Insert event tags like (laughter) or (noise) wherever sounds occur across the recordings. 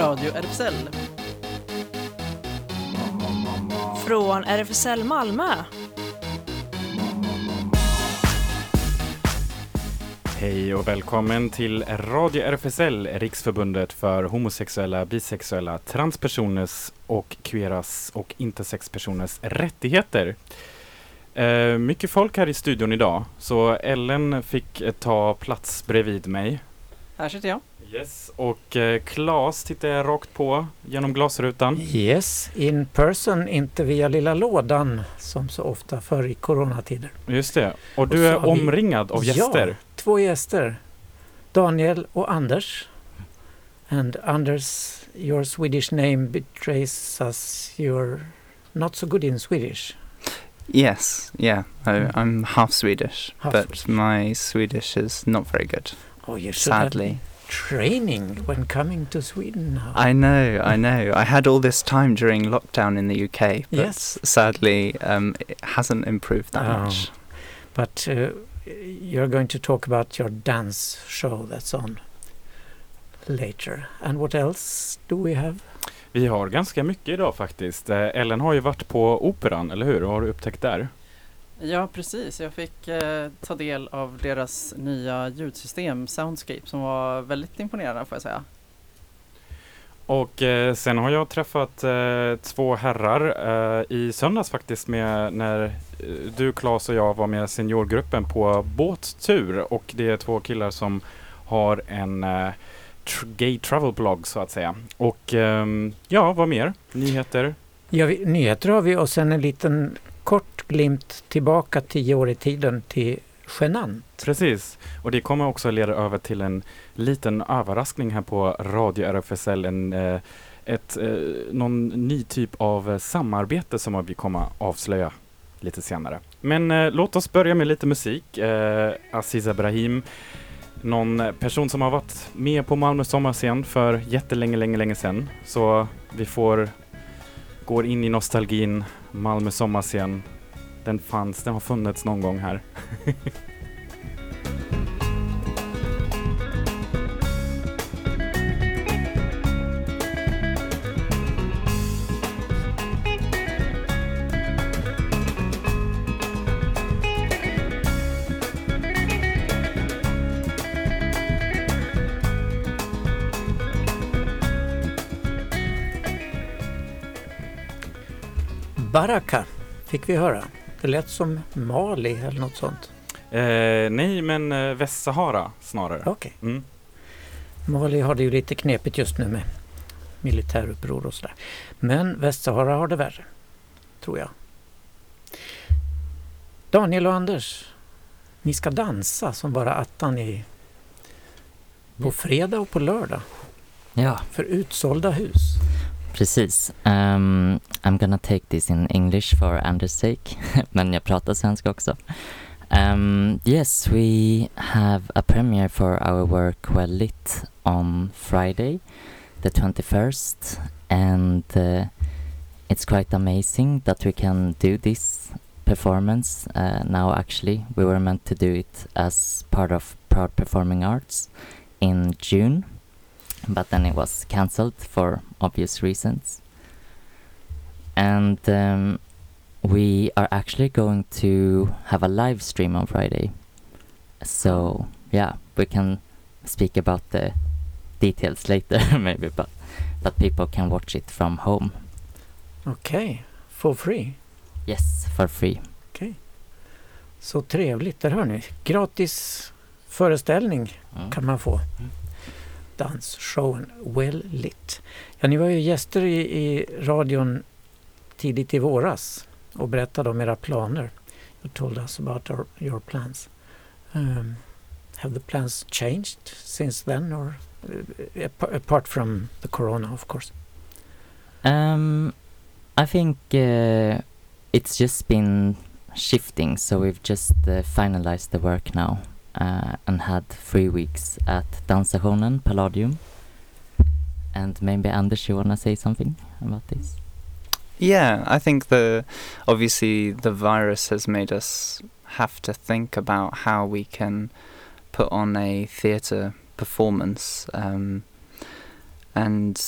Radio RFSL. Från RFSL Malmö. Hej och välkommen till Radio RFSL, Riksförbundet för homosexuella, bisexuella, transpersoners och queeras och intersexpersoners rättigheter. Eh, mycket folk här i studion idag, så Ellen fick ta plats bredvid mig. Här sitter jag. Yes, och eh, Claes tittar jag rakt på genom glasrutan. Yes, in person, inte via lilla lådan som så ofta förr i coronatider. Just det, och du så är har vi- omringad av gäster. Ja, två gäster. Daniel och Anders. And Anders, your Swedish name betrays us. You're not so good in Swedish. Yes, yeah. I, Mm. I'm half Swedish, Half but Swedish. my Swedish is not very good, Oh, you should have sadly. Training when coming to Sweden now. I know, I know. I had all this time during lockdown in the UK, but Yes. sadly, um, it hasn't improved that Oh. much. But uh, you're going to talk about your dance show that's on later. And what else do we have? Vi har ganska mycket idag faktiskt. Eh, Ellen har ju varit på Operan, eller hur? Vad har du upptäckt där? Ja, precis. Jag fick eh, ta del av deras nya ljudsystem, Soundscape, som var väldigt imponerande får jag säga. Och eh, sen har jag träffat eh, två herrar eh, i söndags faktiskt med när eh, du Claes och jag var med seniorgruppen på båttur och det är två killar som har en eh, tr- gay travel blogg så att säga. Och ehm, ja, vad mer? Nyheter? Ja, vi, nyheter har vi och sen en liten kort glimt tillbaka tio år i tiden till Genant. Precis, och det kommer också leda över till en liten överraskning här på Radio RFSL. En, eh, ett, eh, någon ny typ av samarbete som vi kommer avslöja lite senare. Men eh, låt oss börja med lite musik. Eh, Aziza någon person som har varit med på Malmö sommarscen för jättelänge, länge, länge sedan. Så vi får går in i nostalgin, Malmö sommarscen. Den fanns, den har funnits någon gång här. (laughs) Baraka fick vi höra. Det lät som Mali eller något sånt. Eh, nej, men eh, Västsahara snarare. Okej. Mm. Mali har det ju lite knepigt just nu med militäruppror och sådär. Men Västsahara har det värre, tror jag. Daniel och Anders, ni ska dansa som bara attan i på fredag och på lördag Ja, för utsålda hus. Precis. Um, I'm gonna take this in English for Anders sake, (laughs) men jag pratar svenska också. Um, yes, we have a premiere for our work Well Lit on Friday, the 21st, and uh, it's quite amazing that we can do this performance uh, now actually. We were meant to do it as part of Proud Performing Arts in June, but then it was cancelled for obvious reasons. And um, we are actually going to have a live stream on Friday. So, yeah, we can speak about the details (laughs) later, maybe, but, but people can watch it from home. Okay, for free. Yes, for free. Okay. Så trevligt, där hör ni. Gratis föreställning Mm. kan man få. Mm. Dansshowen Well Lit. Ja, ni var ju gäster i, i radion tidigt i våras och berättade om era planer. You told us about our, your plans. Um, have the plans changed since then or uh, apart from the corona of course? Um, I think uh, it's just been shifting, so we've just uh, finalized the work now uh, and had three weeks at Dansationen Palladium. And maybe Anders, you wanna say something about this? Yeah, I think the obviously the virus has made us have to think about how we can put on a theatre performance. Um, and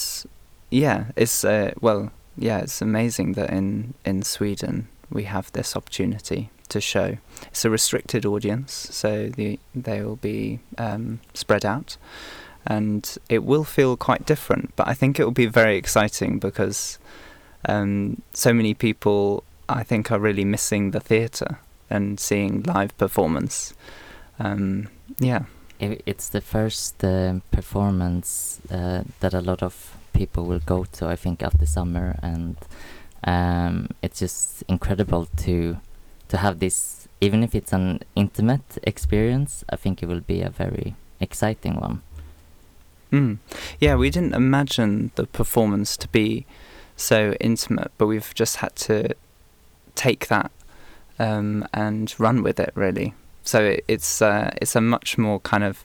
yeah, it's uh, well, yeah, it's amazing that in in Sweden we have this opportunity to show. It's a restricted audience, so the they will be um, spread out, and it will feel quite different. But I think it will be very exciting because um, so many people, I think, are really missing the theatre and seeing live performance. Um, yeah. It's the first uh, performance uh, that a lot of people will go to, I think, after summer, and um, it's just incredible to to have this. Even if it's an intimate experience, I think it will be a very exciting one. Mm. Yeah, we didn't imagine the performance to be so intimate, but we've just had to take that um, and run with it, really. So it, it's uh, it's a much more kind of.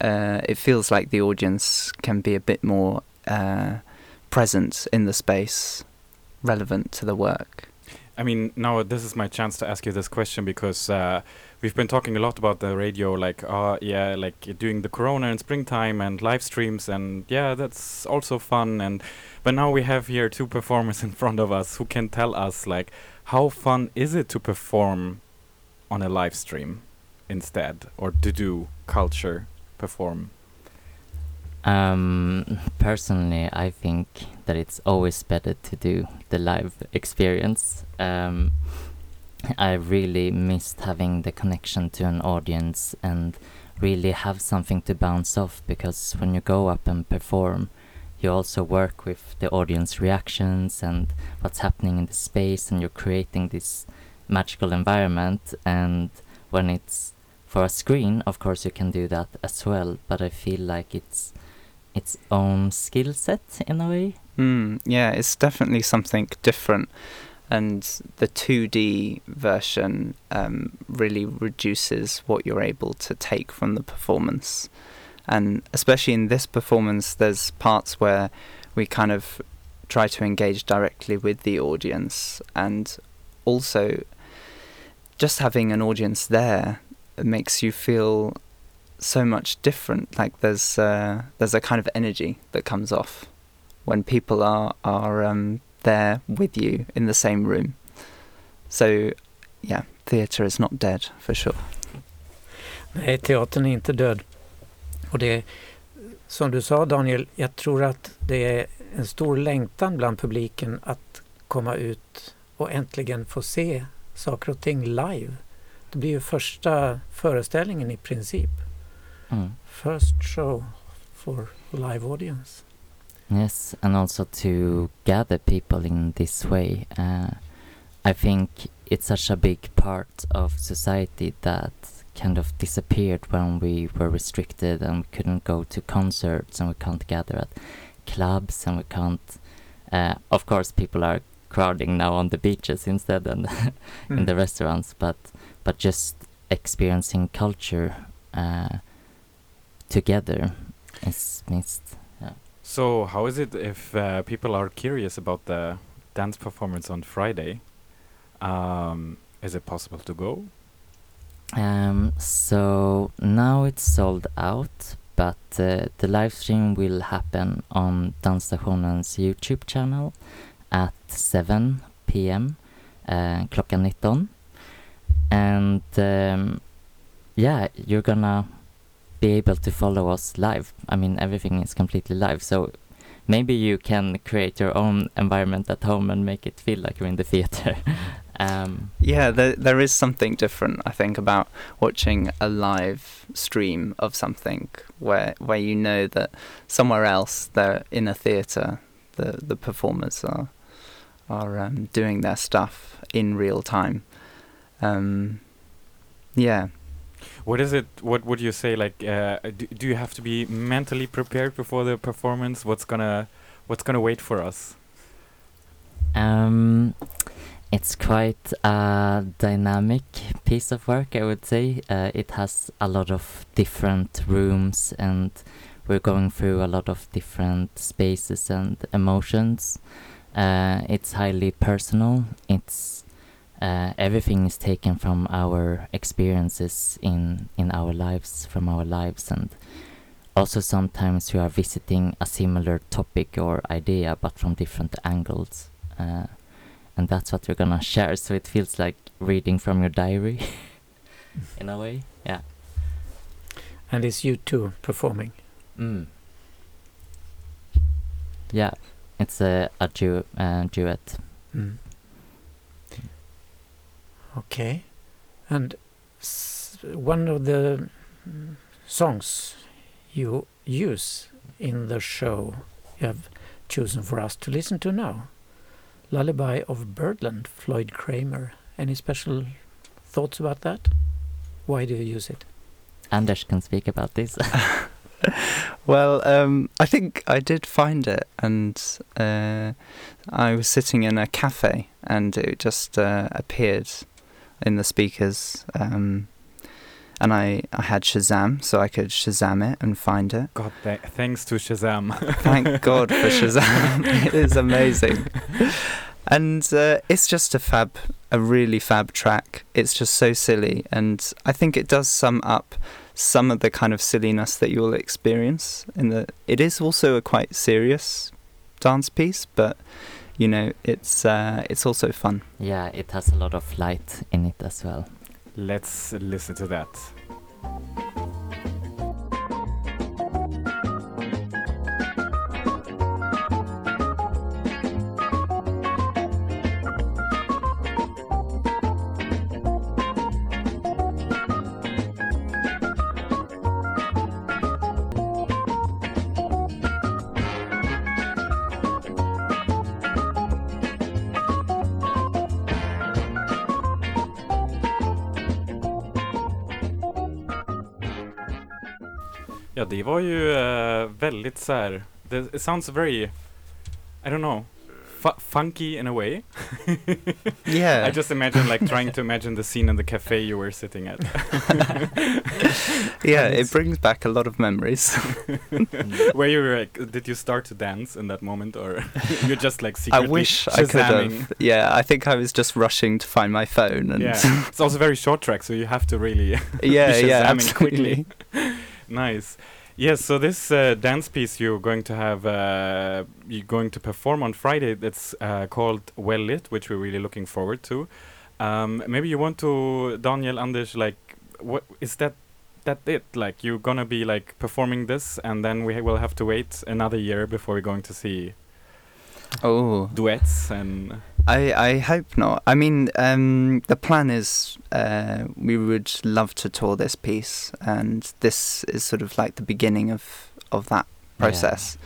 Uh, it feels like the audience can be a bit more uh, present in the space, relevant to the work. I mean, now this is my chance to ask you this question because uh, we've been talking a lot about the radio, like, uh, yeah, like doing the Corona in springtime and live streams, and yeah, that's also fun. And but now we have here two performers (laughs) in front of us who can tell us, like, how fun is it to perform on a live stream instead, or to do culture perform? Um, personally, I think that it's always better to do the live experience. Um, I really missed having the connection to an audience and really have something to bounce off because when you go up and perform, you also work with the audience reactions and what's happening in the space, and you're creating this magical environment. And when it's for a screen, of course, you can do that as well, but I feel like it's its own skill set in a way. Mm, yeah, it's definitely something different, and the 2D version um, really reduces what you're able to take from the performance. And especially in this performance, there's parts where we kind of try to engage directly with the audience, and also just having an audience there makes you feel so much different. Like there's uh, there's a kind of energy that comes off when people are are um, there with you in the same room. So yeah, theatre is not dead for sure. Nej, teatern är inte död. Och det, som du sa Daniel, jag tror att det är en stor längtan bland publiken att komma ut och äntligen få se saker och ting live. Det blir ju första föreställningen i princip. Mm. First show for live audience. Yes, and also to gather people in this way. Uh, I think it's such a big part of society that kind of disappeared when we were restricted and we couldn't go to concerts and we can't gather at clubs and we can't. Uh, of course, people are crowding now on the beaches instead and (laughs) in Mm. the restaurants, but but just experiencing culture uh, together is missed. So, how is it if uh, people are curious about the dance performance on Friday? Um, is it possible to go? Um, so now it's sold out, but uh, the live stream will happen on Dansstationens YouTube channel at 7 p.m. Uh, klockan 19. And um, yeah, you're gonna be able to follow us live. I mean, everything is completely live, so maybe you can create your own environment at home and make it feel like you're in the theater. (laughs) um, Yeah, there there is something different, I think, about watching a live stream of something where where you know that somewhere else they're in a theatre, the the performers are are um, doing their stuff in real time. Um, yeah, What is it? What would you say? Like, uh, do, do you have to be mentally prepared before the performance? What's gonna What's gonna wait for us? Um, it's quite a dynamic piece of work, I would say. Uh, it has a lot of different rooms, and we're going through a lot of different spaces and emotions. Uh, it's highly personal. It's uh, everything is taken from our experiences in in our lives, from our lives, and also sometimes we are visiting a similar topic or idea but from different angles. Uh, and that's what we're gonna share, so it feels like reading from your diary (laughs) in a way. Yeah. And it's you two performing. Mm. Yeah, it's a, a du- uh, duet. Mm. Okay. And one of the songs you use in the show you have chosen for us to listen to now Lullaby of Birdland, Floyd Kramer. Any special thoughts about that? Why do you use it? Anders can speak about this. (laughs) (laughs) Well, um, I think I did find it, and uh, I was sitting in a cafe, and it just uh, appeared in the speakers. Um, and I, I had Shazam, so I could Shazam it and find it. God, th- thanks to Shazam. (laughs) Thank God for Shazam. (laughs) it is amazing. And uh, it's just a fab, a really fab track. It's just so silly. And I think it does sum up some of the kind of silliness that you'll experience in the it is also a quite serious dance piece but you know it's uh, it's also fun yeah, it has a lot of light in it as well. Let's listen to that. Var ju eh, väldigt så här. det- It sounds very, I don't know, fu- funky in a way. (laughs) yeah I just imagine like trying to imagine the scene in the cafe you were sitting at. (laughs) yeah it brings back a lot of memories (laughs) Where you were like, did you start to dance in that moment, or you're just like i wish i could have yeah i think i was just rushing to find my phone and Yeah, it's also very short track, so you have to really yeah yeah absolutely nice. Yes, so this uh, dance piece you're going to have, uh, you're going to perform on Friday. That's uh, called Well Lit, which we're really looking forward to. Um, maybe you want to, Daniel Anders, like, what is that? That it? Like, you're gonna be like performing this, and then we ha- will have to wait another year before we're going to see oh duets and. I, I hope not. I mean, um, the plan is uh, we would love to tour this piece, and this is sort of like the beginning of, of that process.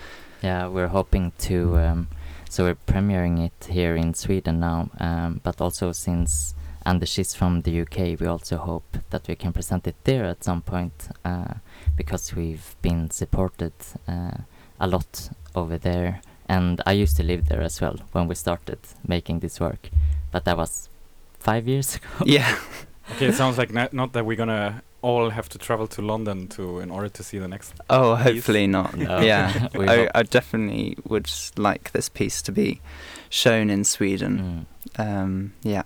Yeah, we're hoping to. Um, so we're premiering it here in Sweden now, um, but also since Anders is from the UK, we also hope that we can present it there at some point uh, because we've been supported uh, a lot over there. And I used to live there as well when we started making this work, but that was five years (laughs) ago. Yeah, (laughs) Okay, it sounds like not, not that we're gonna all have to travel to London to in order to see the next. Oh, Piece. hopefully not. (laughs) No. Yeah, I, hope- I definitely would like this piece to be shown in Sweden. Mm. Um, yeah,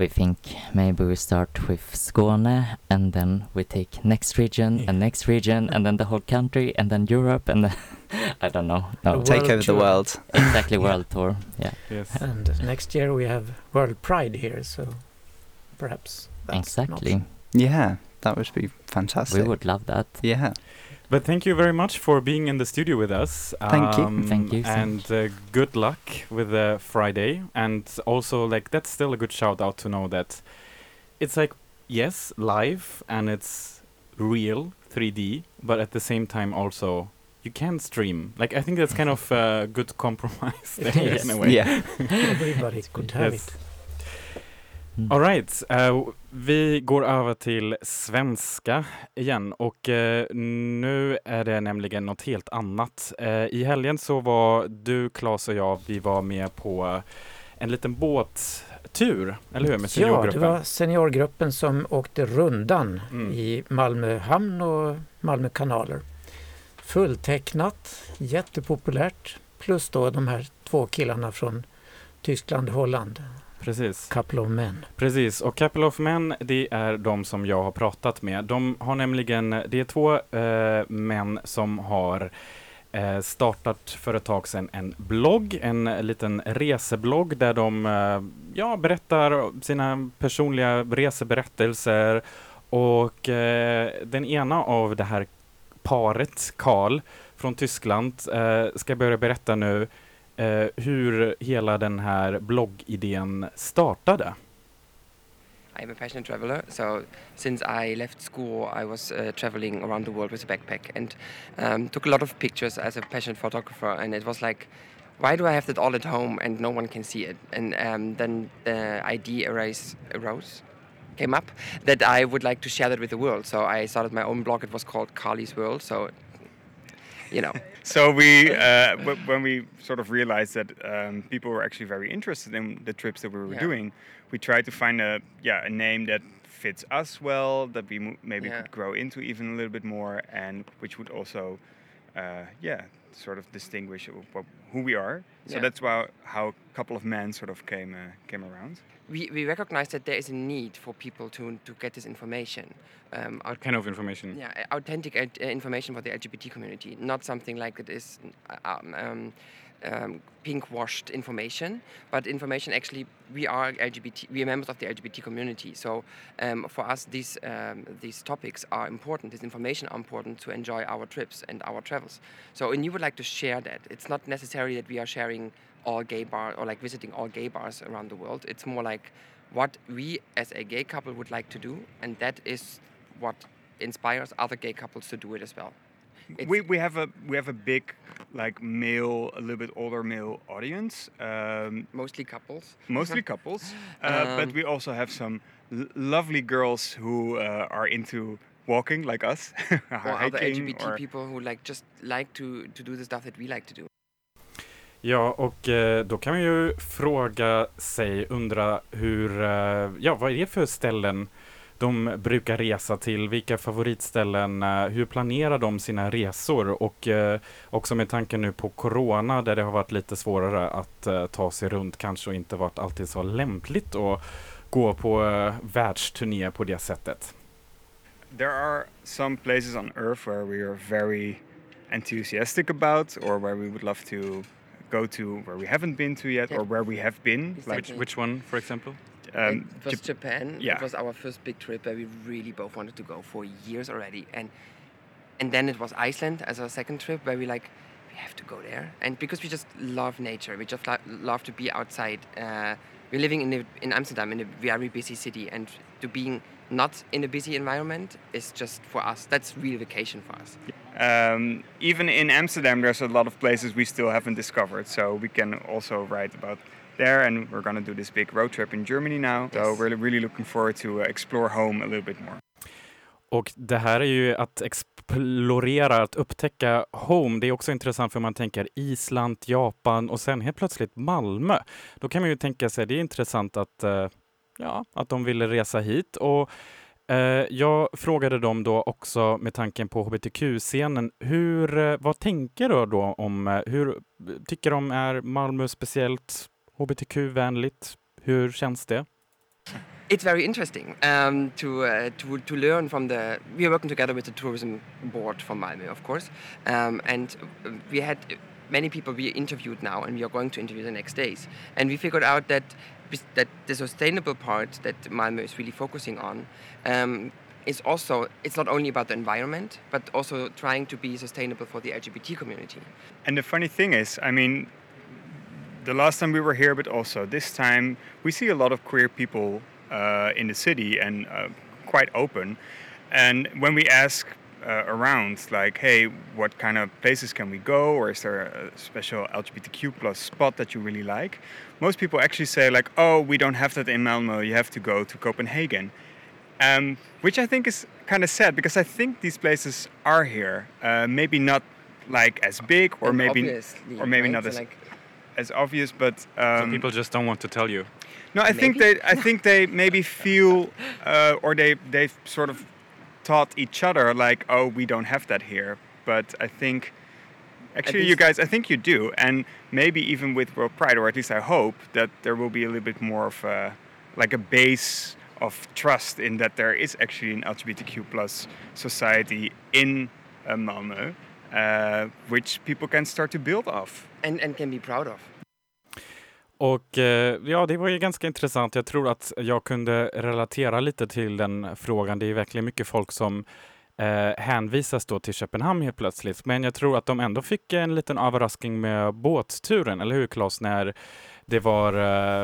We think maybe we start with Skåne and then we take next region Yeah. and next region and then the whole country and then Europe and then (laughs) I don't know. No, take over the world. (laughs) exactly world tour. Yeah, Yes. And next year we have World Pride here, so perhaps that's exactly. option. Yeah, that would be fantastic. We would love that. Yeah, But thank you very much for being in the studio with us. Thank you. Um, Thank you, And uh, good luck with the Friday. And also, like, that's still a good shout out to know that it's like, yes, live and it's real 3D, but at the same time, also, you can stream. Like, I think that's kind of a good (laughs) compromise (laughs) there Yes. in a way. yeah. Everybody could have Yes. it. Mm. All right, eh, vi går över till svenska igen och eh, nu är det nämligen något helt annat. Eh, I helgen så var du, Claes och jag, vi var med på en liten båttur, eller hur? Med Ja, det seniorgruppen. var seniorgruppen som åkte rundan Mm. i Malmö hamn och Malmö kanaler. Fulltecknat, jättepopulärt. Plus då de här två killarna från Tyskland och Holland. Precis. Couple of Men. Precis, och Couple of Men, det är de som jag har pratat med. De har nämligen, det är två eh, män som har eh, startat för ett tag sedan en blogg, en liten reseblogg där de eh, ja, berättar sina personliga reseberättelser och eh, den ena av det här paret, Karl från Tyskland, eh, ska börja berätta nu eh, hur hela den här bloggidén startade. I'm a passionate traveler, so since I left school, I was uh, traveling around the world with a backpack and um, took a lot of pictures as a passionate photographer. And it was like, why do I have that all at home and no one can see it? And um, then the idea arose, arose, came up that I would like to share that with the world. So I started my own blog. It was called Carly's World. So, you know. So we, uh, w- when we sort of realized that um, people were actually very interested in the trips that we were Yeah. doing, we tried to find a yeah a name that fits us well, that we mo- maybe Yeah. could grow into even a little bit more, and which would also, uh, yeah, sort of distinguish wh- wh- who we are. So Yeah. that's why how a couple of men sort of came uh, came around. We, we recognize that there is a need for people to, to get this information. Um, What kind of information? Yeah, authentic uh, information for the LGBT community, not something like it is uh, um, um, um, pink washed information, but information actually we are LGBT, we are members of the LGBT community. So um, for us, these um, these topics are important. This information are important to enjoy our trips and our travels. So and you would like to share that. It's not necessary that we are sharing all gay bars or like visiting all gay bars around the world. It's more like what we as a gay couple would like to do, and that is what inspires other gay couples to do it as well. It's- we, we have a we have a big like male a little bit older male audience um, mostly couples. mostly (laughs) couples uh, but Um, we also have some l- lovely girls who uh, are into walking like us (laughs) or other LGBT or- people who like just like to to do the stuff that we like to do. Ja, och eh, då kan man ju fråga sig, undra hur, eh, ja vad är det för ställen de brukar resa till? Vilka favoritställen? eh, Hur planerar de sina resor? Och eh, också med tanken nu på Corona där det har varit lite svårare att eh, ta sig runt kanske och inte varit alltid så lämpligt att gå på eh, världsturné på det sättet. there are some places on earth where we are very enthusiastic about or where we would love to go to where we haven't been to yet or where we have been Exactly. like Which- Which one, for example? um, it was Jap- Japan. yeah. It was our first big trip where we really both wanted to go for years already, and and then it was Iceland as our second trip where we like we have to go there, and because we just love nature, we just lo- love to be outside. Uh, we're living in a, in Amsterdam in a very busy city, and to being not in a busy environment is just for us. That's real vacation for us. Um, even in Amsterdam, there's a lot of places we still haven't discovered, so we can also write about there. And we're gonna do this big road trip in Germany now, so we're really looking forward to uh, explore home a little bit more. Och det här är ju att explorera, att upptäcka home. Det är också intressant för man tänker Island, Japan och sen helt plötsligt Malmö. Då kan man ju tänka sig, det är intressant att, eh, ja, att de ville resa hit. Och Eh, jag frågade dem då också med tanken på hbtq-scenen, hur, eh, vad tänker du då om, eh, hur tycker de är Malmö speciellt hbtq-vänligt? Hur känns det? It's very interesting um, to, uh, to to learn from the. We are working together with the tourism board from Malmö, of course, um, and we had many people we interviewed now, and we are going to interview the next days, and we figured out that that the sustainable part that Malmö is really focusing on. Um, is also it's not only about the environment but also trying to be sustainable for the LGBT community. And the funny thing is, I mean, the last time we were here, but also this time, we see a lot of queer people uh, in the city and uh, quite open. And when we ask uh, around, like, hey, what kind of places can we go, or is there a special LGBTQ plus spot that you really like? Most people actually say like, oh, we don't have that in Malmo. You have to go to Copenhagen. Um, which I think is kind of sad because I think these places are here. Uh, maybe not like as big, or And maybe or maybe right? not as like as obvious, but So um, people just don't want to tell you. no, I think they Maybe. I think they maybe feel uh, or they they've sort of taught each other like, oh, we don't have that here. But I think Actually, you guys, I think you do, and maybe even with World Pride, or at least I hope that there will be a little bit more of a, like a base of trust in that there is actually an LGBTQ plus society in uh, Malmö, uh, which people can start to build off. and, and can be proud of. Och eh, ja, det var ju ganska intressant. Jag tror att jag kunde relatera lite till den frågan. Det är verkligen mycket folk som eh, hänvisas då till Köpenhamn helt plötsligt. Men jag tror att de ändå fick en liten överraskning med båtturen, eller hur Claes? När det var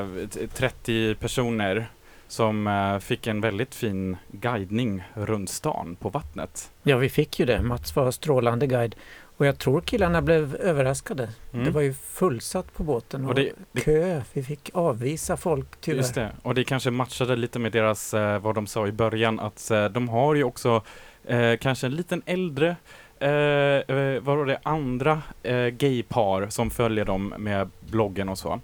eh, 30 personer som eh, fick en väldigt fin guidning runt stan på vattnet. Ja, vi fick ju det. Mats var strålande guide. Och jag tror killarna blev överraskade. Mm. Det var ju fullsatt på båten och, Och det- det- kö. Vi fick avvisa folk tyvärr. Just det, och det kanske matchade lite med deras, eh, vad de sa i början, att eh, de har ju också eh, kanske en liten äldre, eh, eh, vad var det, andra eh, gaypar som följer dem med bloggen och så.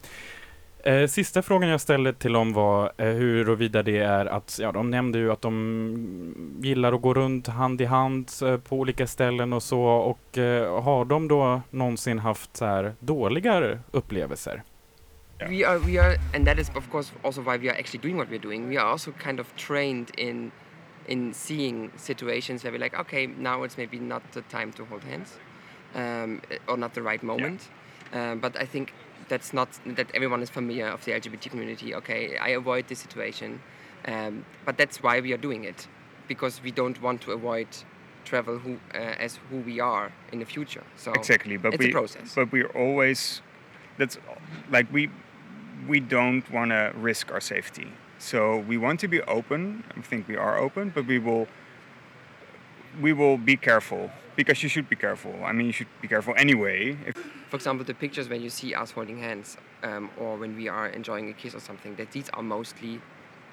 Eh, sista frågan jag ställde till dem var eh, huruvida det är att, ja de nämnde ju att de gillar att gå runt hand i hand eh, på olika ställen och så och eh, har de då någonsin haft så här dåliga upplevelser? Yeah. We are, we are, and that is of course also why we are actually doing what we're doing. We are also kind of trained in, in seeing situations where we're like, okay, now it's maybe not the time to hold hands, um, or not the right moment. Um, but I think that's not that everyone is familiar of the LGBT community. Okay, I avoid this situation, um, but that's why we are doing it, because we don't want to avoid travel who, uh, as who we are in the future. So exactly, but we process. but we're always that's like we we don't want to risk our safety. So we want to be open. I think we are open, but we will we will be careful because you should be careful. I mean, you should be careful anyway. If for example, the pictures when you see us holding hands, um, or when we are enjoying a kiss or something, that these are mostly,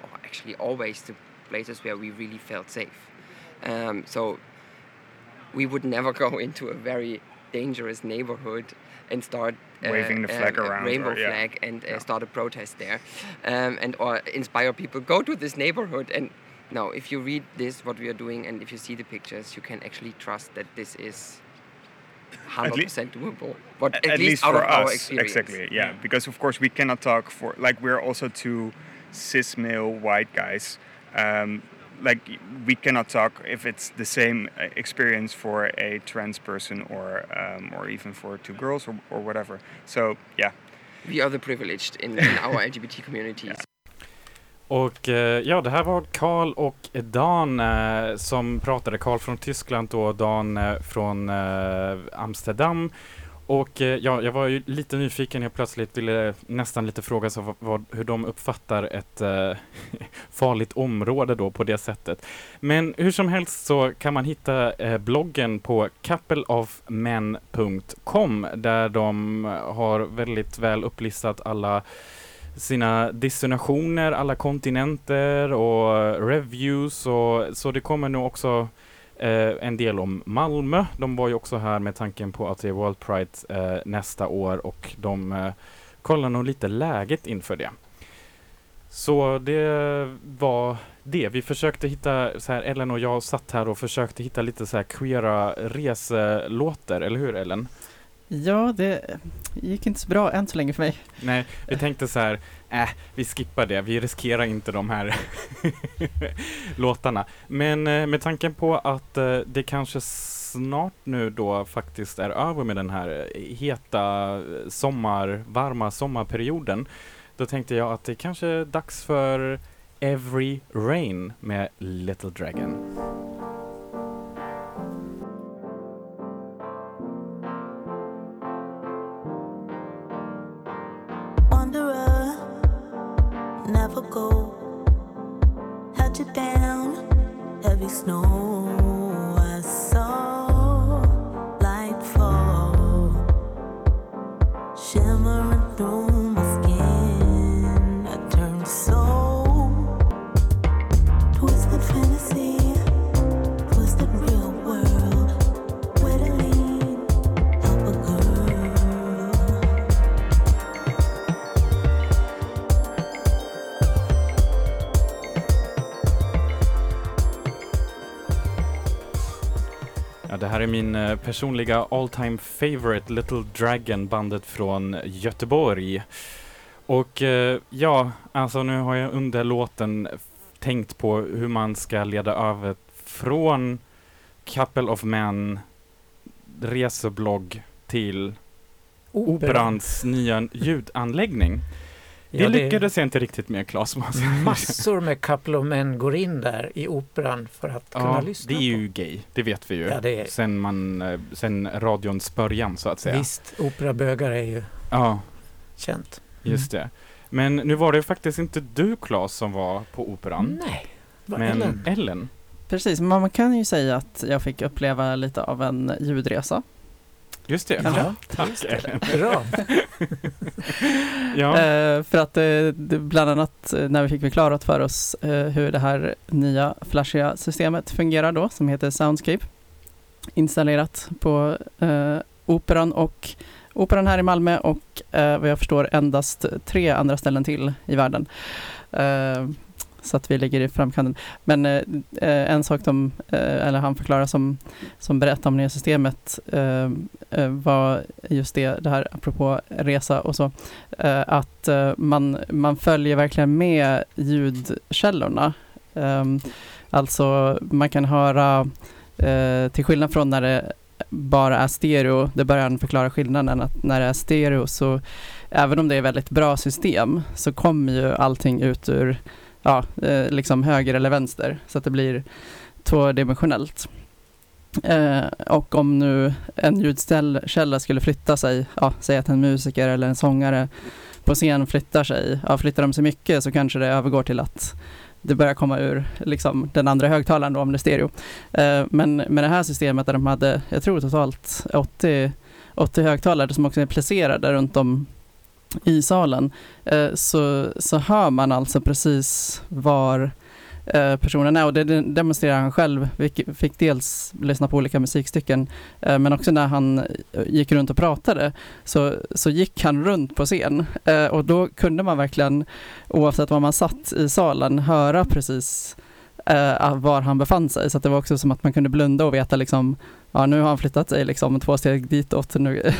or actually always, the places where we really felt safe. Um, so we would never (laughs) go into a very dangerous neighborhood and start uh, Waving the flag um, around, rainbow or- yeah. flag, and uh, Yeah. start a protest there, um, and or inspire people go to this neighborhood and. No, if you read this, what we are doing, and if you see the pictures, you can actually trust that this is 100% doable. What, at, least, out for us, experience. exactly. Yeah, because of course we cannot talk for like we're also two cis male white guys. Um, like we cannot talk if it's the same uh, experience for a trans person or um, or even for two girls or, or whatever. So yeah, We are the privileged in, in our (laughs) LGBT communities. Och eh, ja, det här var Karl och Dan eh, som pratade. Karl från Tyskland och Dan eh, från eh, Amsterdam. Och eh, ja, jag var ju lite nyfiken. Jag plötsligt ville nästan lite fråga så vad, hur de uppfattar ett eh, (laughs) farligt område då på det sättet. Men hur som helst så kan man hitta bloggen på coupleofmen.com där de har väldigt väl upplistat alla sina destinationer, alla kontinenter och reviews och så det kommer nog också eh, en del om Malmö. De var ju också här med tanken på att det är World Pride eh, nästa år och de eh, kollar nog lite läget inför det. Så det var det. Vi försökte hitta, så här, Ellen och jag satt här och försökte hitta lite så här queera reselåter, eller hur Ellen? Ja, det gick inte så bra än så länge för mig. Nej, vi tänkte så här, äh, vi skippar det, vi riskerar inte de här (laughs) låtarna. Men eh, med tanken på att eh, det kanske snart nu då faktiskt är över med den här eh, heta sommar, varma sommarperioden, då tänkte jag att det kanske är dags för Every Rain med Little Dragon. Personliga all time favorite Little Dragon, bandet från Göteborg. Och eh, ja, alltså nu har jag under låten tänkt på hur man ska leda över från Couple of Men reseblogg till Operans nya ljudanläggning. Det Ja, lyckades jag inte riktigt med Claes. säga. Massor med couple of men går in där i operan för att kunna Ja, lyssna det är på. ju gay, det vet vi ju. Ja, det är- Sen, man, eh, sen radions början så att säga. Visst, operabögar är ju Ja, känt. just det. Men nu var det faktiskt inte du Claes som var på operan. Nej, vad men Ellen. Ellen. Precis, men man kan ju säga att jag fick uppleva lite av en ljudresa. Just det. Ja, Tack Ellen. bra. Ja, Eh, för att eh, bland annat eh, när vi fick förklarat för oss eh, hur det här nya flashiga systemet fungerar då, som heter Soundscape, installerat på eh, Operan och Operan här i Malmö och eh, vad jag förstår endast tre andra ställen till i världen. Så att vi ligger i framkanten. Men eh, eh, en sak de, eh, eller han förklarar som, som berättar om nya systemet eh, eh, var just det, det här apropå resa och så, eh, att eh, man, man följer verkligen med ljudkällorna. Eh, alltså man kan höra, eh, till skillnad från när det bara är stereo, det börjar han förklara skillnaden, att när det är stereo så även om det är väldigt bra system så kommer ju allting ut ur ja, eh, liksom höger eller vänster så att det blir tvådimensionellt. Eh, och om nu en ljudkälla skulle flytta sig, ja, säg att en musiker eller en sångare på scen flyttar sig, ja, flyttar de sig mycket så kanske det övergår till att det börjar komma ur liksom, den andra högtalaren då, om det är stereo. Eh, men med det här systemet där de hade, jag tror totalt 80, 80 högtalare som också är placerade runt om i salen, eh, så, så hör man alltså precis var eh, personen är och det demonstrerar han själv. Vi fick- dels lyssna på olika musikstycken eh, men också när han gick runt och pratade så, så gick han runt på scen och då kunde man verkligen oavsett var man satt i salen höra precis eh, var han befann sig så att det var också som att man kunde blunda och veta liksom ja nu har han flyttat sig liksom två steg ditåt nu (laughs)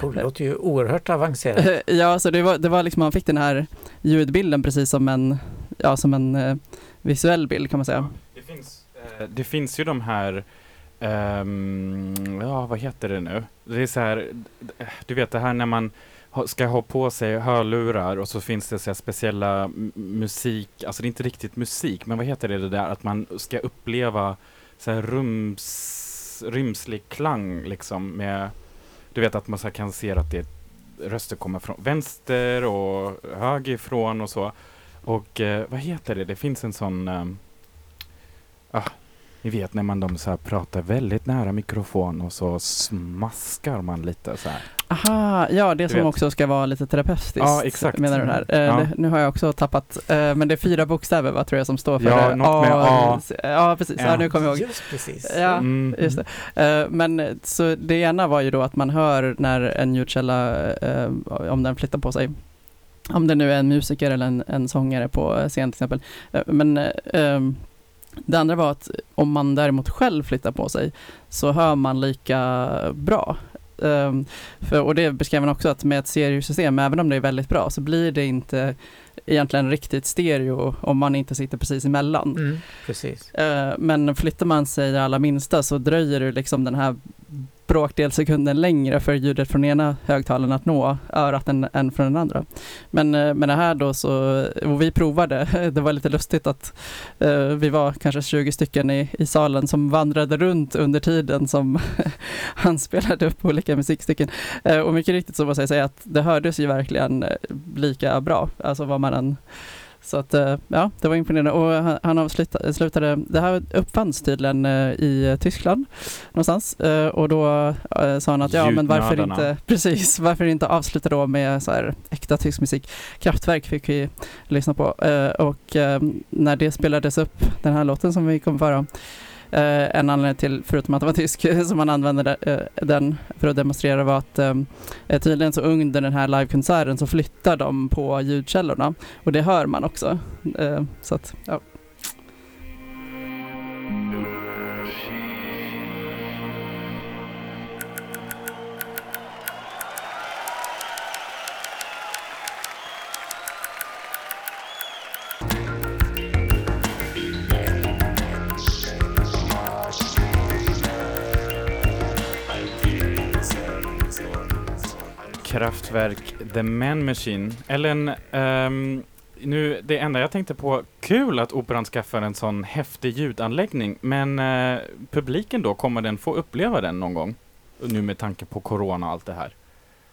Det låter ju oerhört avancerat. (laughs) ja, så det var, det var liksom, man fick den här ljudbilden precis som en, ja, som en eh, visuell bild kan man säga. det, finns, eh, det finns ju de här ehm, ja, vad heter det nu? Det är så här, du vet det här när man ska ha på sig hörlurar och så finns det så här speciella musik, alltså det är inte riktigt musik, men vad heter det, det där att man ska uppleva så här rums, rymslig klang liksom med, du vet att man så kan se att det röster kommer från vänster och höger ifrån och så. Och eh, vad heter det, det finns en sån eh, ah, ni vet när man de så här pratar väldigt nära mikrofon och så smaskar man lite så här. Aha, ja det Du som vet. också ska vara lite terapeutiskt. Ja, exakt. Menar du här? Eh, Ja. det, nu har jag också tappat, eh, men det är fyra bokstäver va, tror jag som står för Ja, det. något med A. Ja, precis. Ja. Ja. nu kommer jag ihåg. Just precis. Ja, Mm. just det. Eh, Men så det ena var ju då att man hör när en ljudkälla, eh, om den flyttar på sig. Om det nu är en musiker eller en, en sångare på scen till exempel. Eh, Men eh, det andra var att om man däremot själv flyttar på sig så hör man lika bra. Ehm, för, och det beskrev han också att med ett stereosystem, även om det är väldigt bra, så blir det inte egentligen riktigt stereo om man inte sitter precis emellan. Mm, precis. Eh, Men flyttar man sig allra minsta så dröjer det liksom den här bråkdel sekunden längre för ljudet från ena högtalaren att nå örat än, än från den andra. Men eh, med det här då så, och vi provade, (laughs) det var lite lustigt att eh, vi var kanske 20 stycken i, i salen som vandrade runt under tiden som (laughs) han spelade upp olika musikstycken. Eh, och mycket riktigt så måste jag säga att det hördes ju verkligen eh, lika bra, alltså vad man än så att eh, ja, det var imponerande. Och han, han avslutade, slutade, det här uppfanns tydligen eh, i Tyskland någonstans. Eh, Och då eh, sa han att ja, men varför inte, (laughs) precis, varför inte avsluta då med så här äkta tysk musik. Kraftwerk fick vi lyssna på. Eh, Och eh, när det spelades upp, den här låten som vi kommer föra, Eh, Eh, en anledning till, förutom att det var tysk, (laughs) som man använde eh, den för att demonstrera var att ehm, eh, tydligen så under den här livekonserten så flyttar de på ljudkällorna och det hör man också. Eh, så att, ja. Kraftwerk The Man Machine. Ellen, ehm, nu, det enda jag tänkte på, kul att Operan skaffar en sån häftig ljudanläggning, men eh, publiken då, kommer den få uppleva den någon gång? Nu med tanke på Corona och allt det här.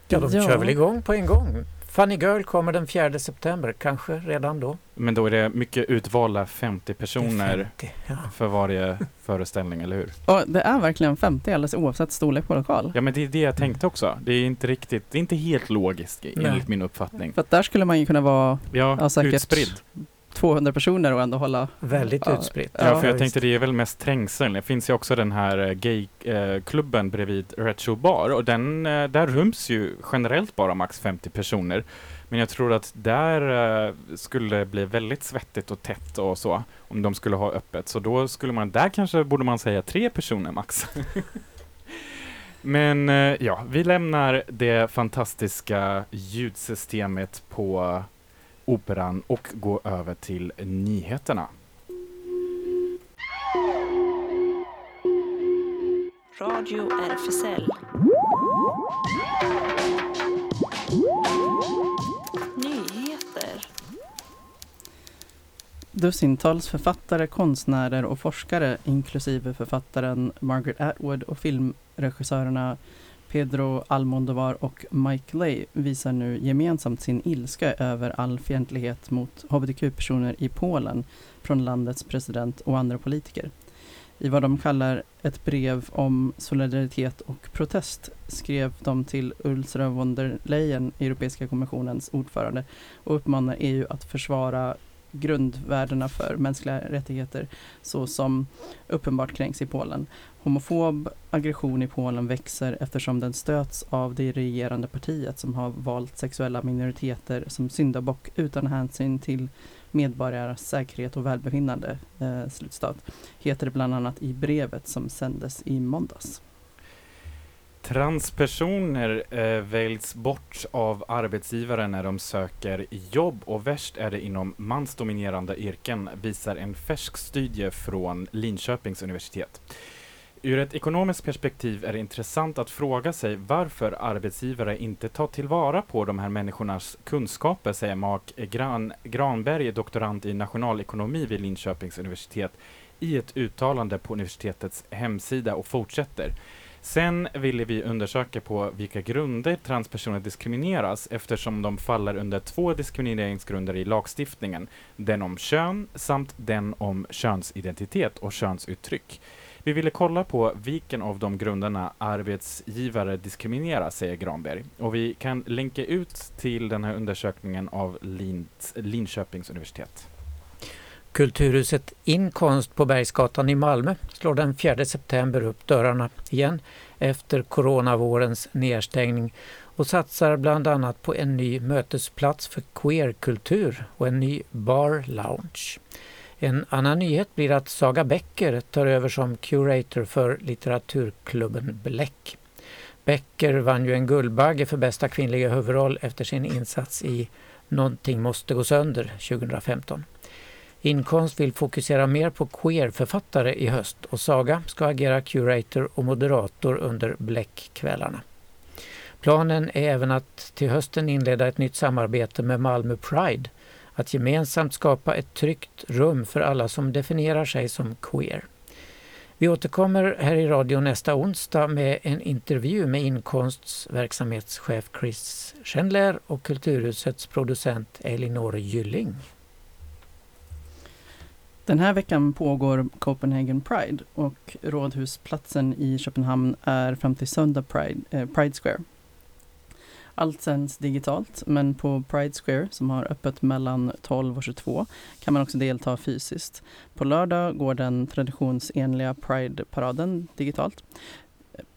Ja, de Ja. kör väl igång på en gång. Funny Girl kommer den 4 september, kanske redan då. Men då är det mycket utvalda 50 personer 50, ja. för varje föreställning, eller hur? Och det är verkligen 50 alldeles oavsett storlek på lokal. Ja, men det är det jag tänkte också. Det är inte riktigt, det är inte helt logiskt Nej. enligt min uppfattning. För att där skulle man ju kunna vara Ja, Ja, säkert. utspridd. 200 personer och ändå hålla... Väldigt Ja. utspritt. Ja, för jag tänkte det är väl mest trängsel. Det finns ju också den här eh, gayklubben bredvid Retro Bar och den, eh, där ryms ju generellt bara max 50 personer. Men jag tror att där eh, skulle det bli väldigt svettigt och tätt och så om de skulle ha öppet. Så då skulle man, där kanske borde man säga tre personer max. (laughs) Men eh, ja, vi lämnar det fantastiska ljudsystemet på Operan och går över till nyheterna. Radio RFSL. Nyheter. Dussintals författare, konstnärer och forskare inklusive författaren Margaret Atwood och filmregissörerna Pedro Almodovar och Mike Lay visar nu gemensamt sin ilska över all fientlighet mot hbtq-personer i Polen från landets president och andra politiker. I vad de kallar ett brev om solidaritet och protest skrev de till Ursula von der Leyen, Europeiska kommissionens ordförande, och uppmanar EU att försvara grundvärdena för mänskliga rättigheter så som uppenbart kränks i Polen. Homofob aggression i Polen växer eftersom den stöts av det regerande partiet som har valt sexuella minoriteter som syndabock utan hänsyn till medborgares säkerhet och välbefinnande. Eh, slutstat. Heter det bland annat i brevet som sändes i måndags. Transpersoner eh, väljs bort av arbetsgivare när de söker jobb och värst är det inom mansdominerande yrken, visar en färsk studie från Linköpings universitet. Ur ett ekonomiskt perspektiv är det intressant att fråga sig varför arbetsgivare inte tar tillvara på de här människornas kunskaper, säger Mark Gran Granberg, doktorand i nationalekonomi vid Linköpings universitet, i ett uttalande på universitetets hemsida och fortsätter. Sen ville vi undersöka på vilka grunder transpersoner diskrimineras eftersom de faller under två diskrimineringsgrunder i lagstiftningen. Den om kön samt den om könsidentitet och könsuttryck. Vi ville kolla på vilken av de grunderna arbetsgivare diskriminerar, säger Granberg. Och vi kan länka ut till den här undersökningen av Lin Linköpings universitet. Kulturhuset Inkonst på Bergsgatan i Malmö slår den 4 september upp dörrarna igen efter coronavårens nedstängning och satsar bland annat på en ny mötesplats för queerkultur och en ny bar lounge. En annan nyhet blir att Saga Becker tar över som curator för litteraturklubben Bläck. Becker vann ju en Guldbagge för bästa kvinnliga huvudroll efter sin insats i Någonting måste gå sönder 2015. Inkonst vill fokusera mer på queerförfattare i höst och Saga ska agera curator och moderator under Bläckkvällarna. Planen är även att till hösten inleda ett nytt samarbete med Malmö Pride, att gemensamt skapa ett tryggt rum för alla som definierar sig som queer. Vi återkommer här i radio nästa onsdag med en intervju med Inkonsts verksamhetschef Chris Schendler och Kulturhusets producent Elinor Gylling. Den här veckan pågår Copenhagen Pride och Rådhusplatsen i Köpenhamn är fram till söndag Pride, eh, Pride Square. Allt sänds digitalt, men på Pride Square, som har öppet mellan 12 och 22, kan man också delta fysiskt. På lördag går den traditionsenliga Pride-paraden digitalt.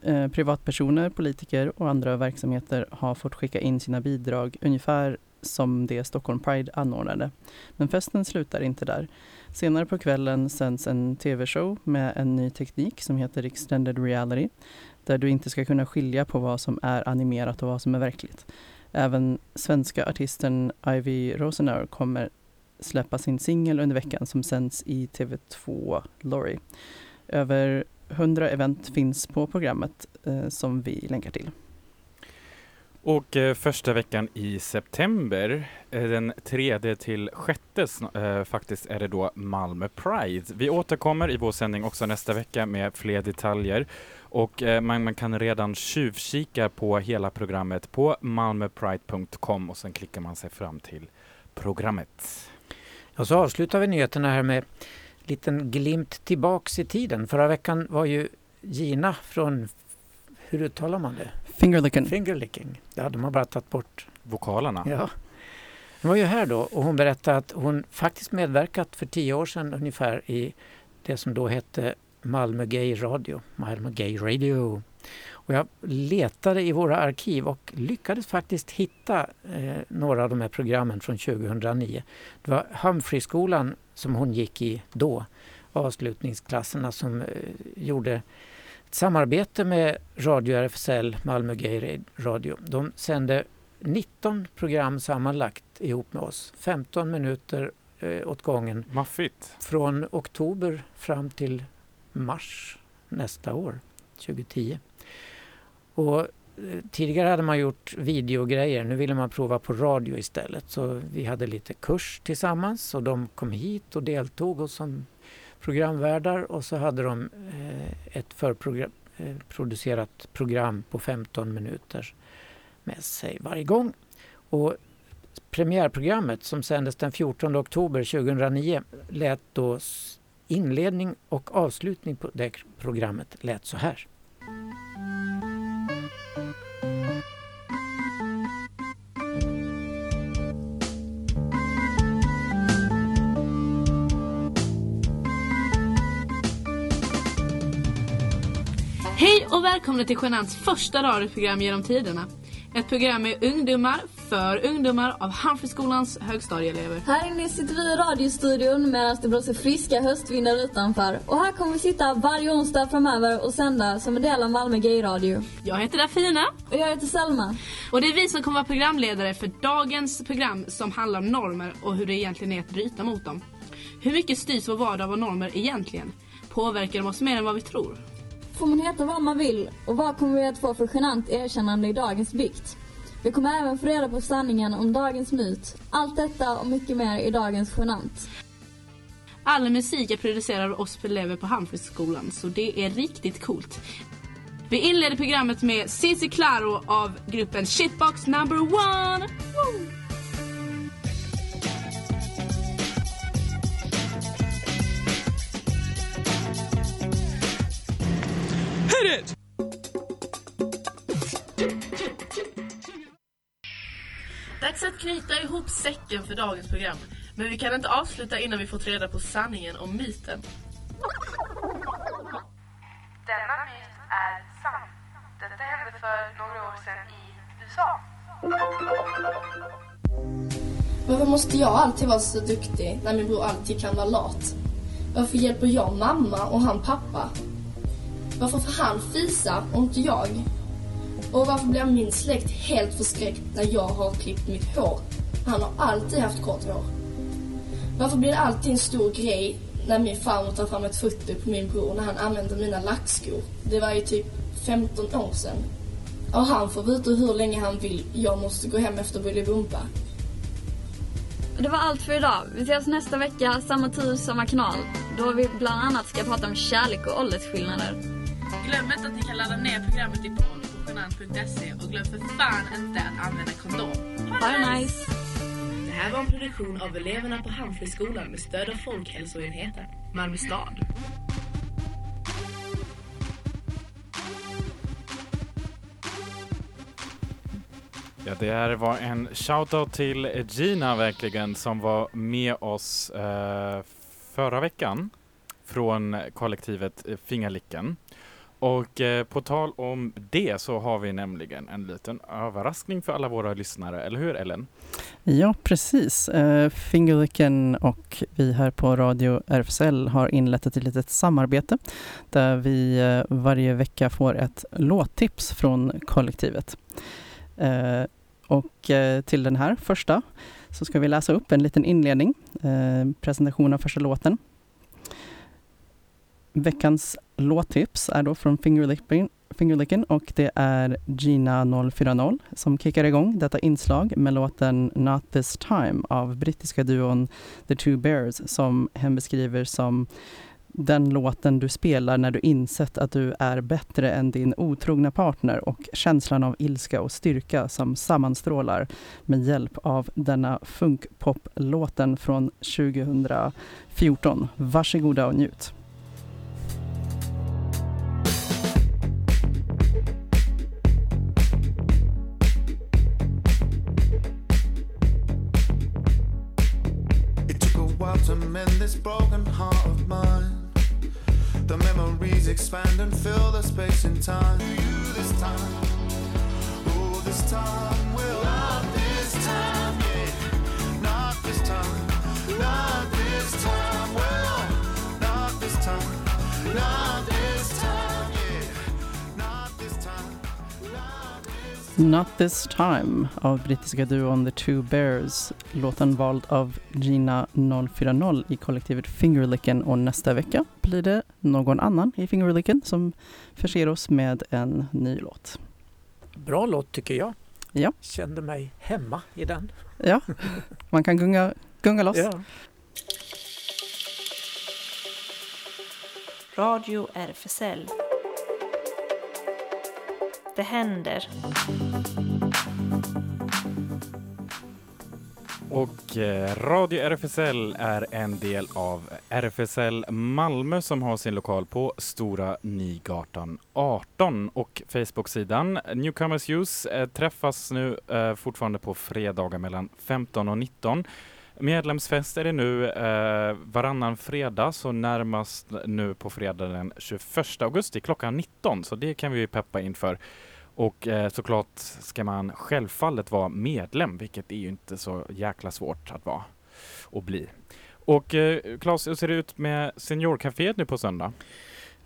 Eh, privatpersoner, politiker och andra verksamheter har fått skicka in sina bidrag ungefär som det Stockholm Pride anordnade. Men festen slutar inte där. Senare på kvällen sänds en tv-show med en ny teknik som heter Extended Reality där du inte ska kunna skilja på vad som är animerat och vad som är verkligt. Även svenska artisten Ivy Rosenauer kommer släppa sin singel under veckan som sänds i TV2 Lorry. Över 100 event finns på programmet eh, som vi länkar till. Och eh, första veckan i september, eh, den tredje till sjätte eh, faktiskt, är det då Malmö Pride. Vi återkommer i vår sändning också nästa vecka med fler detaljer och eh, man, man kan redan tjuvkika på hela programmet på malmöpride.com och sen klickar man sig fram till programmet. Och så avslutar vi nyheterna här med en liten glimt tillbaks i tiden. Förra veckan var ju Gina från, hur uttalar man det? Fingerlicking. Fingerlicking. Det hade man bara tagit bort. Vokalerna. Ja. Hon var ju här då och hon berättade att hon faktiskt medverkat för tio år sedan ungefär i det som då hette Malmö Gay Radio. Malmö Gay Radio. Och jag letade i våra arkiv och lyckades faktiskt hitta eh, några av de här programmen från 2009. Det var Humphreyskolan som hon gick i då, avslutningsklasserna som eh, gjorde samarbete med Radio RFSL, Malmö Gay Radio. De sände 19 program sammanlagt ihop med oss. 15 minuter eh, åt gången Maffigt. från oktober fram till mars nästa år, 2010. Och eh, tidigare hade man gjort videogrejer, nu ville man prova på radio istället. Så vi hade lite kurs tillsammans och de kom hit och deltog och som programvärdar och så hade de eh, ett förproducerat eh, program på 15 minuter med sig varje gång. Och premiärprogrammet som sändes den 14 oktober 2009 lät då inledning och avslutning på det programmet lät så här. Och välkomna till Genants första radioprogram genom tiderna. Ett program med ungdomar, för ungdomar av Humphrey-skolans högstadieelever. Här inne sitter vi i radiostudion medan det blåser friska höstvindar utanför. Och här kommer vi sitta varje onsdag framöver och sända som en del av Malmö Gay Radio. Jag heter Dafina Och jag heter Selma. och det är vi som kommer vara programledare för dagens program som handlar om normer och hur det egentligen är att bryta mot dem. Hur mycket styrs vår vardag av normer egentligen? Påverkar de oss mer än vad vi tror? Får man heta vad man vill? Och vad kommer vi att få för genant erkännande i dagens bikt? Vi kommer även få reda på sanningen om dagens myt. Allt detta och mycket mer i dagens genant. All musik är producerad av oss elever på Humphreyskolan så det är riktigt coolt. Vi inleder programmet med Cici Claro av gruppen Shitbox number one. Woo! Ihop säcken för dagens program. Men vi kan inte avsluta innan vi fått reda på sanningen om myten. Denna myt är sann. Detta hände för några år sedan i USA. Varför måste jag alltid vara så duktig när min bror alltid kan vara lat? Varför hjälper jag mamma och han pappa? Varför får han fisa och inte jag? Och varför blir min släkt helt förskräckt när jag har klippt mitt hår? Han har alltid haft kort hår. Varför blir det alltid en stor grej när min farmor tar fram ett foto på min bror när han använder mina lackskor? Det var ju typ 15 år sedan. Och han får veta hur länge han vill. Jag måste gå hem efter Bolibompa. Det var allt för idag. Vi ses nästa vecka, samma tid, samma kanal. Då vi bland annat ska prata om kärlek och åldersskillnader. Glöm inte att ni kan ladda ner programmet i podd på genant.se och glöm för fan inte att använda kondom. Ha det nice! Det här var en produktion av eleverna på Humphreyskolan med stöd av Folkhälsoenheten, Malmö stad. Ja, det här var en shoutout till Gina verkligen som var med oss eh, förra veckan från kollektivet Fingerlicken. Och eh, på tal om det så har vi nämligen en liten överraskning för alla våra lyssnare, eller hur Ellen? Ja, precis. Eh, Fingerlicken och vi här på Radio RFSL har inlett ett litet samarbete där vi eh, varje vecka får ett låttips från kollektivet. Eh, och eh, till den här första så ska vi läsa upp en liten inledning, eh, presentation av första låten. Veckans låttips är då från Fingerlicking, Fingerlicken och det är Gina 040 som kickar igång detta inslag med låten Not this time av brittiska duon The Two Bears som hen beskriver som den låten du spelar när du insett att du är bättre än din otrogna partner och känslan av ilska och styrka som sammanstrålar med hjälp av denna funkpop-låten från 2014. Varsågoda och njut. While to mend this broken heart of mine. The memories expand and fill the space and time. You this time, oh this time will not this time, yeah. Not this time, not this time, well, not this time, not this time, Not this time av brittiska duon The Two Bears. Låten vald av Gina 040 i kollektivet Fingerlicken och nästa vecka blir det någon annan i Fingerlicken som förser oss med en ny låt. Bra låt tycker jag. Ja. Kände mig hemma i den. Ja, man kan gunga, gunga loss. Ja. Radio RFSL. Det händer. Och eh, Radio RFSL är en del av RFSL Malmö som har sin lokal på Stora Nygatan 18 och Facebook-sidan Newcomers Use eh, träffas nu eh, fortfarande på fredagar mellan 15 och 19. Medlemsfest är det nu eh, varannan fredag, så närmast nu på fredag den 21 augusti klockan 19, så det kan vi ju peppa inför. Och eh, såklart ska man självfallet vara medlem, vilket är ju inte så jäkla svårt att vara och bli. Och eh, Claes, hur ser det ut med Seniorcaféet nu på söndag?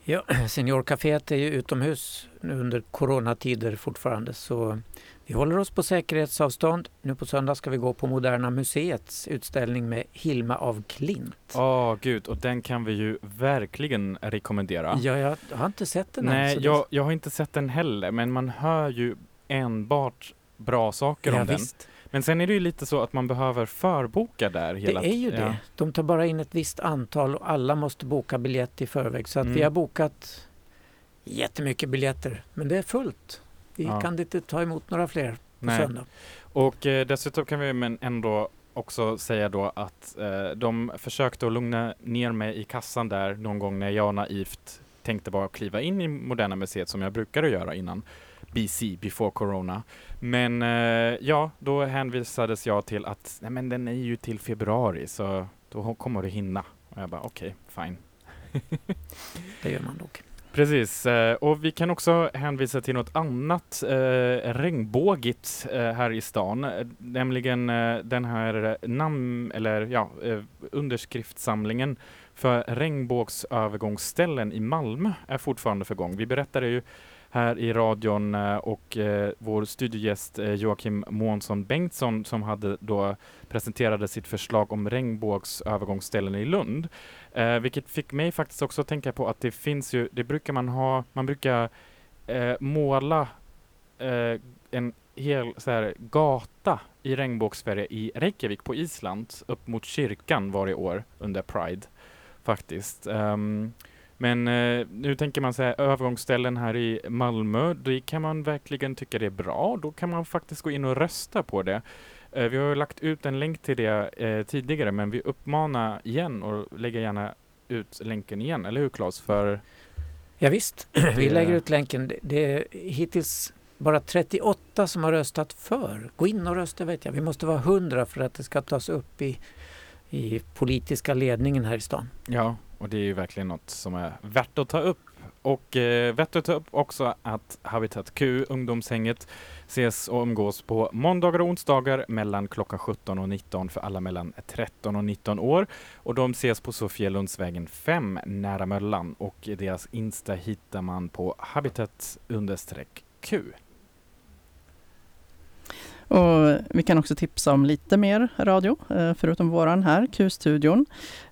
Ja, (clears throat) Seniorcaféet är ju utomhus nu under coronatider fortfarande så vi håller oss på säkerhetsavstånd. Nu på söndag ska vi gå på Moderna Museets utställning med Hilma av Klint. Ja, gud, och den kan vi ju verkligen rekommendera. Ja, jag har inte sett den än, Nej, det- jag, jag har inte sett den heller, men man hör ju enbart bra saker Ja, om den. Men sen är det ju lite så att man behöver förboka där hela Det är ju ja. det. De tar bara in ett visst antal och alla måste boka biljett i förväg. Så att vi Mm. har bokat jättemycket biljetter. Men det är fullt. Vi Ja. kan inte ta emot några fler på Nej. söndag. Och eh, dessutom kan vi men ändå också säga då att eh, de försökte att lugna ner mig i kassan där någon gång när jag naivt tänkte bara kliva in i Moderna Museet som jag brukade göra innan BC, before Corona. Men eh, ja, då hänvisades jag till att nej men den är ju till februari så då kommer du hinna. Och jag bara okej, fine. Det gör man nog. Precis, eh, och vi kan också hänvisa till något annat eh, regnbågigt eh, här i stan, nämligen eh, den här namn eller ja, eh, underskriftssamlingen för regnbågsövergångsställen i Malmö är fortfarande för gång. Vi berättade ju här i radion eh, och eh, vår studiogäst eh, Joakim Månsson Bengtsson som hade då presenterade sitt förslag om regnbågsövergångsställen i Lund. Eh, vilket fick mig faktiskt också att tänka på att det finns ju, det brukar man ha, man brukar eh, måla eh, en hel så här, gata i regnbågsfärger i Reykjavik på Island upp mot kyrkan varje år under Pride faktiskt. Ehm, men eh, nu tänker man säga övergångsställen här i Malmö, det kan man verkligen tycka det är bra. Då kan man faktiskt gå in och rösta på det. Eh, vi har lagt ut en länk till det eh, tidigare, men vi uppmanar igen och lägger gärna ut länken igen, eller hur Claes? För Ja, visst, (clears throat) vi lägger ut länken. Det- Det är hittills bara 38 som har röstat för. Gå in och rösta vet jag. Vi måste vara 100 för att det ska tas upp i, i politiska ledningen här i stan. Ja, och det är ju verkligen något som är värt att ta upp. Och eh, värt att ta upp också att Habitat Q, ungdomshänget, ses och umgås på måndagar och onsdagar mellan klockan 17 och 19 för alla mellan 13 och 19 år. Och de ses på Sofielundsvägen 5 nära Möllan och deras Insta hittar man på habitat Q. Och vi kan också tipsa om lite mer radio, eh, förutom våran här, Q-studion.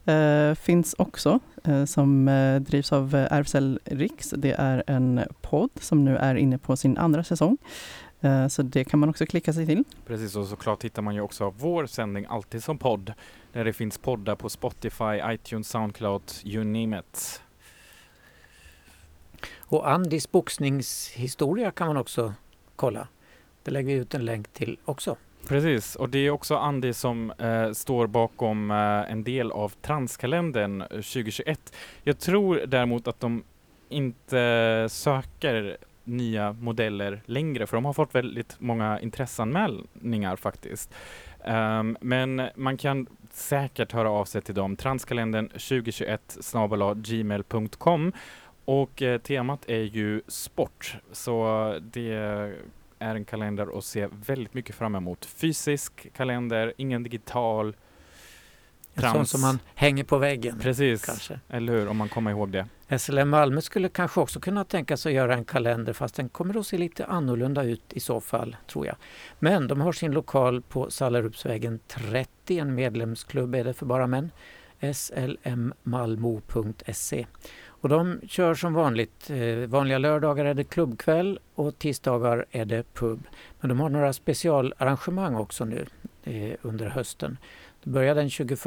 Eh, finns också eh, som drivs av RFSL Riks. Det är en podd som nu är inne på sin andra säsong. Så det kan man också klicka sig till. Precis, och såklart hittar man ju också vår sändning alltid som podd. Där det finns poddar på Spotify, iTunes, Soundcloud, you name it. Och Andis boxningshistoria kan man också kolla. Det lägger vi ut en länk till också. Precis, och det är också Andy som eh, står bakom eh, en del av Transkalendern 2021. Jag tror däremot att de inte söker nya modeller längre, för de har fått väldigt många intresseanmälningar faktiskt. Um, men man kan säkert höra av sig till dem. Transkalendern 2021 gmail.com och eh, temat är ju sport, så det är en kalender att se väldigt mycket fram emot. Fysisk kalender, ingen digital. En sån som man hänger på väggen. Precis, kanske. eller hur? Om man kommer ihåg det. SLM Malmö skulle kanske också kunna tänka sig att göra en kalender fast den kommer att se lite annorlunda ut i så fall, tror jag. Men de har sin lokal på Sallerupsvägen 30, en medlemsklubb är det för bara män slmmalmo.se. Och de kör som vanligt. Eh, vanliga lördagar är det klubbkväll och tisdagar är det pub. Men de har några specialarrangemang också nu eh, under hösten. Det börjar den 21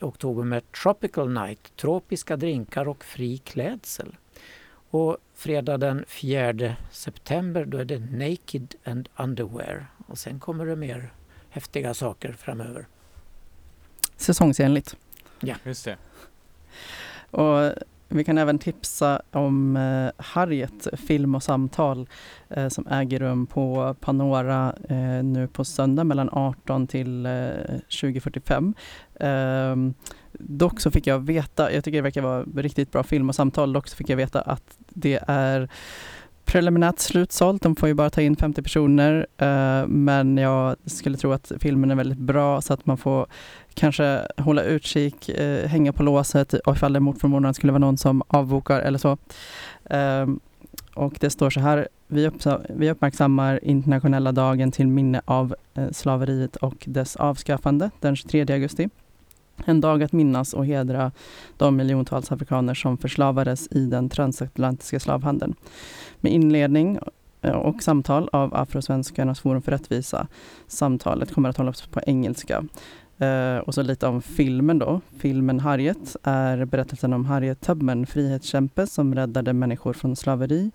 oktober med Tropical Night, tropiska drinkar och fri klädsel. Och fredag den 4 september då är det Naked and Underwear. Och sen kommer det mer häftiga saker framöver. Säsongsenligt. Ja. Just det. Och vi kan även tipsa om eh, Harriet film och samtal eh, som äger rum på Panora eh, nu på söndag mellan 18 till eh, 20.45. Ehm, dock så fick jag veta, jag tycker det verkar vara riktigt bra film och samtal, dock så fick jag veta att det är preliminärt slutsålt. De får ju bara ta in 50 personer, eh, men jag skulle tro att filmen är väldigt bra så att man får kanske hålla utkik, eh, hänga på låset och ifall det mot förmodan skulle vara någon som avbokar eller så. Ehm, och det står så här, vi, vi uppmärksammar internationella dagen till minne av eh, slaveriet och dess avskaffande den 23 augusti. En dag att minnas och hedra de miljontals afrikaner som förslavades i den transatlantiska slavhandeln. Med inledning eh, och samtal av Afrosvenskarnas forum för rättvisa. Samtalet kommer att hållas på engelska. Uh, och så lite om filmen då. Filmen Harriet är berättelsen om Harriet Tubman, frihetskämpe som räddade människor från slaveri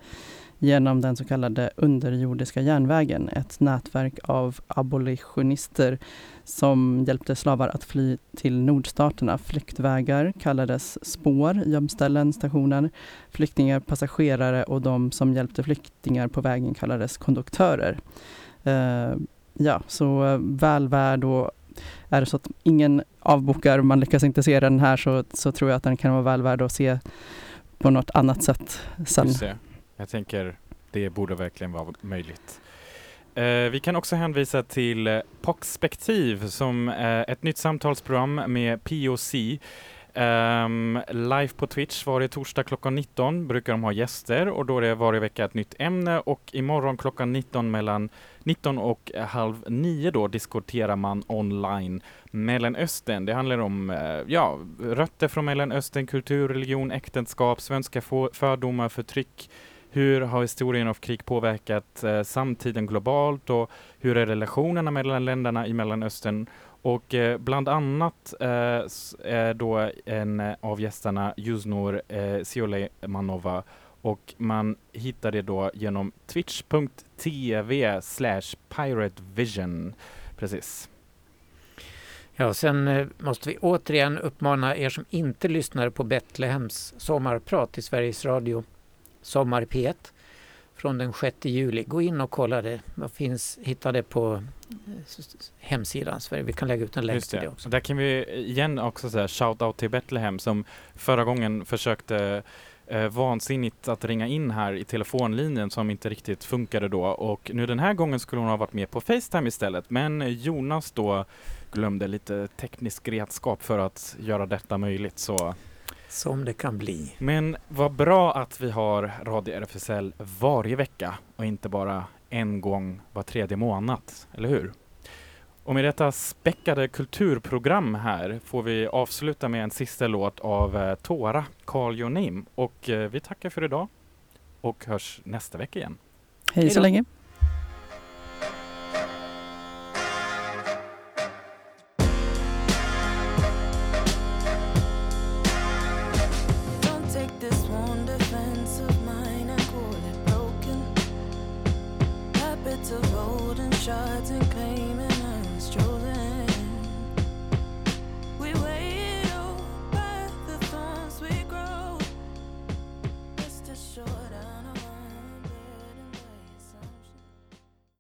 genom den så kallade underjordiska järnvägen, ett nätverk av abolitionister som hjälpte slavar att fly till nordstaterna. Flyktvägar kallades spår, gömställen, stationer. Flyktingar, passagerare och de som hjälpte flyktingar på vägen kallades konduktörer. Uh, ja, så eh, väl värd och är det så att ingen avbokar, man lyckas inte se den här så, så tror jag att den kan vara väl värd att se på något annat sätt sen. Jag tänker det borde verkligen vara möjligt. Eh, vi kan också hänvisa till eh, Poxspektiv som är ett nytt samtalsprogram med POC. Um, ehm, live på Twitch varje torsdag klockan 19 brukar de ha gäster och då är det varje vecka ett nytt ämne och imorgon klockan 19 mellan 19 och halv 9 då diskuterar man online Mellanöstern. Det handlar om eh, ja, rötter från Mellanöstern, kultur, religion, äktenskap, svenska fördomar, förtryck. Hur har historien av krig påverkat eh, samtiden globalt och hur är relationerna mellan länderna i Mellanöstern? Och eh, bland annat eh, är då en av gästerna Juznor eh, Sioleimanova och man hittar det då genom twitch.tv slash piratevision. Precis. Ja, sen eh, måste vi återigen uppmana er som inte lyssnar på Betlehems sommarprat i Sveriges Radio Sommar P1 från den 6 juli. Gå in och kolla det. Vad finns, hitta det på eh, hemsidan. Sverige. Vi kan lägga ut en länk Just till det det. också. Där kan vi igen också säga shout-out till Betlehem som förra gången försökte eh, vansinnigt att ringa in här i telefonlinjen som inte riktigt funkade då och nu den här gången skulle hon ha varit med på Facetime istället men Jonas då glömde lite teknisk redskap för att göra detta möjligt så Som det kan bli. men vad bra att vi har Radio RFSL varje vecka och inte bara en gång var tredje månad, eller hur? Och med detta späckade kulturprogram här får vi avsluta med en sista låt av eh, Tora, Call Your Name. Och eh, vi tackar för idag och hörs nästa vecka igen. Hej så länge.